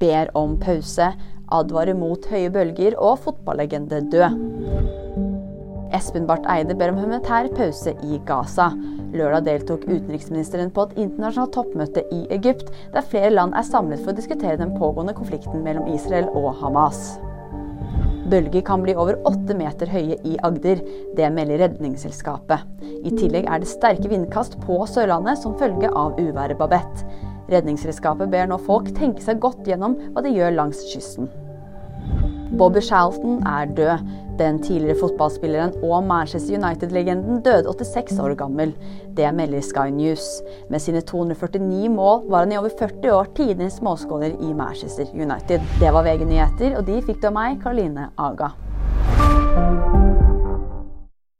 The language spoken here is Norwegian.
ber om pause, advarer mot høye bølger og fotballegende død. Espen Barth Eide ber om humanitær pause i Gaza. Lørdag deltok utenriksministeren på et internasjonalt toppmøte i Egypt, der flere land er samlet for å diskutere den pågående konflikten mellom Israel og Hamas. Bølger kan bli over åtte meter høye i Agder. Det melder Redningsselskapet. I tillegg er det sterke vindkast på Sørlandet som følge av uværet Babette. Redningsselskapet ber nå folk tenke seg godt gjennom hva de gjør langs kysten. Bobby Charlton er død. Den tidligere fotballspilleren og Manchester United-legenden døde 86 år gammel. Det melder Sky News. Med sine 249 mål var han i over 40 år tidenes målskårer i Manchester United. Det var VG nyheter, og de fikk du av meg, Karoline Aga.